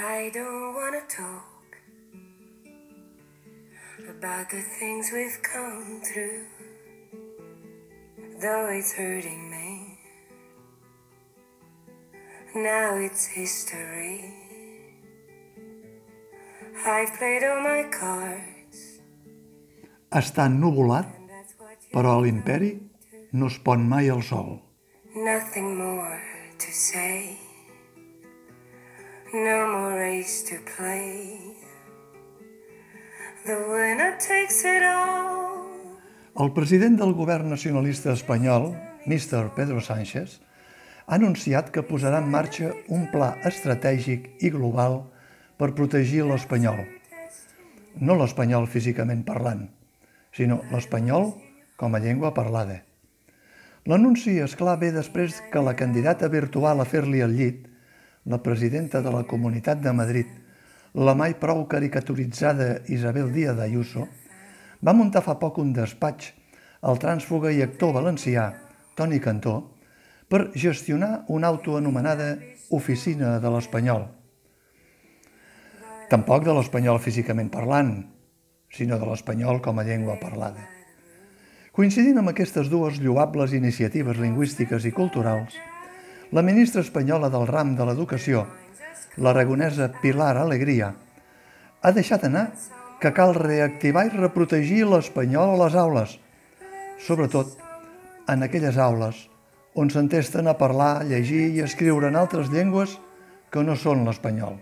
I don't wanna talk about the things we've come through, though it's hurting me. Now it's history. I've played all my cards, Està ennuvolat, però a l'imperi no es pon mai el sol. Nothing more No more race to play. The winner takes it all. El president del govern nacionalista espanyol, Mr. Pedro Sánchez, ha anunciat que posarà en marxa un pla estratègic i global per protegir l'espanyol. No l'espanyol físicament parlant, sinó l'espanyol com a llengua parlada. L'anunci, és clar, ve després que la candidata virtual a fer-li el llit, la presidenta de la Comunitat de Madrid, la mai prou caricaturitzada Isabel Díaz Ayuso, va muntar fa poc un despatx al trànsfuga i actor valencià, Toni Cantó, per gestionar una autoanomenada Oficina de l'Espanyol. Tampoc de l'espanyol físicament parlant, sinó de l'espanyol com a llengua parlada. Coincidint amb aquestes dues lloables iniciatives lingüístiques i culturals, la ministra espanyola del ram de l'educació, l'aragonesa Pilar Alegria, ha deixat anar que cal reactivar i reprotegir l'espanyol a les aules, sobretot en aquelles aules on s'entesten a parlar, llegir i escriure en altres llengües que no són l'espanyol.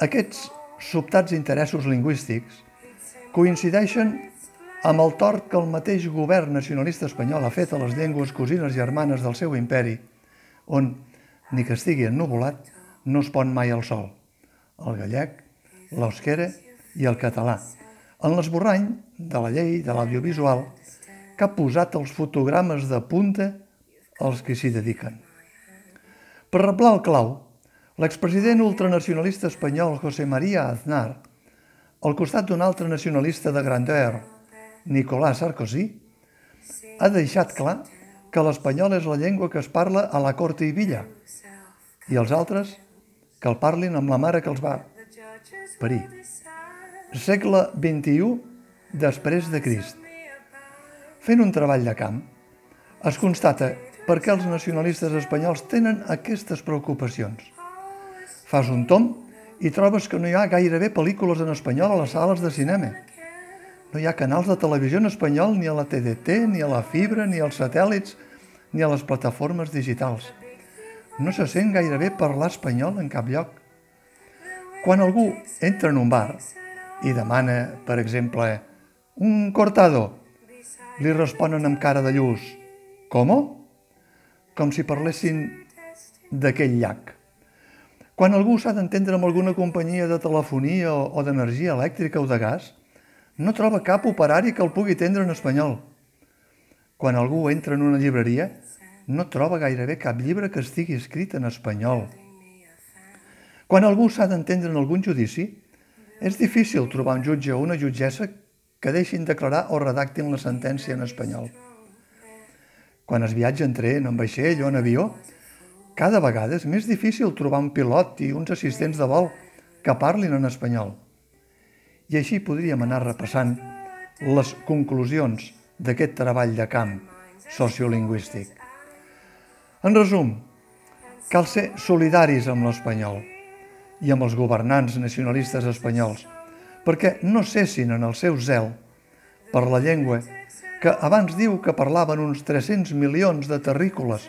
Aquests sobtats interessos lingüístics coincideixen amb el tort que el mateix govern nacionalista espanyol ha fet a les llengües cosines germanes del seu imperi, on, ni que estigui ennuvolat, no es pon mai el sol. El gallec, l'eusquera i el català, en l'esborrany de la llei de l'audiovisual que ha posat els fotogrames de punta als que s'hi dediquen. Per reblar el clau, l'expresident ultranacionalista espanyol José María Aznar, al costat d'un altre nacionalista de grandeur, Nicolás Sarkozy, ha deixat clar que l'espanyol és la llengua que es parla a la Corte i Villa i els altres que el parlin amb la mare que els va parir. Segle XXI després de Crist. Fent un treball de camp, es constata per què els nacionalistes espanyols tenen aquestes preocupacions. Fas un tom i trobes que no hi ha gairebé pel·lícules en espanyol a les sales de cinema. No hi ha canals de televisió en espanyol ni a la TDT, ni a la fibra, ni als satèl·lits, ni a les plataformes digitals. No se sent gairebé parlar espanyol en cap lloc. Quan algú entra en un bar i demana, per exemple, un cortado, li responen amb cara de lluç, «Com?» Com si parlessin d'aquell llac. Quan algú s'ha d'entendre amb alguna companyia de telefonia o d'energia elèctrica o de gas, no troba cap operari que el pugui atendre en espanyol. Quan algú entra en una llibreria, no troba gairebé cap llibre que estigui escrit en espanyol. Quan algú s'ha d'entendre en algun judici, és difícil trobar un jutge o una jutgessa que deixin declarar o redactin la sentència en espanyol. Quan es viatja en tren, en vaixell o en avió, cada vegada és més difícil trobar un pilot i uns assistents de vol que parlin en espanyol. I així podríem anar repassant les conclusions d'aquest treball de camp sociolingüístic. En resum, cal ser solidaris amb l'espanyol i amb els governants nacionalistes espanyols perquè no cessin en el seu zel per la llengua que abans diu que parlaven uns 300 milions de terrícoles,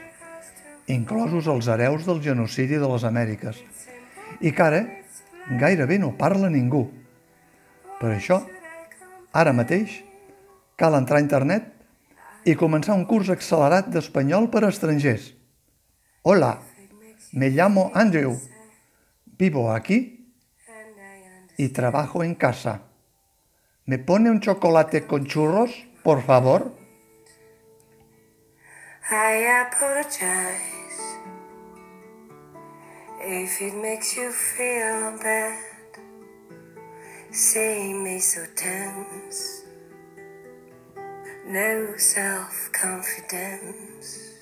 inclosos els hereus del genocidi de les Amèriques, i que ara gairebé no parla ningú. Per això, ara mateix, cal entrar a internet i començar un curs accelerat d'espanyol per a estrangers. Hola, me llamo Andrew, vivo aquí y trabajo en casa. ¿Me pone un chocolate con churros, por favor? I apologize if it makes you feel bad. Seeing me so tense, no self confidence.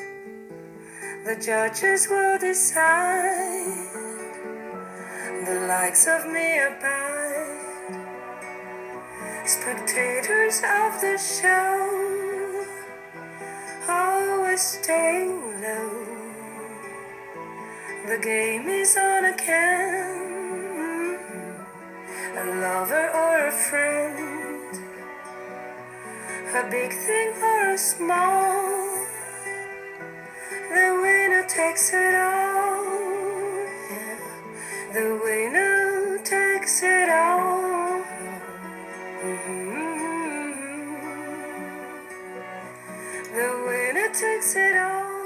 The judges will decide. the likes of me abide, spectators of the show, always staying low. The game is on again a lover or a friend, a big thing or a small. The winner takes it all. Yeah. The winner takes it all. Mm -hmm. The winner takes it all.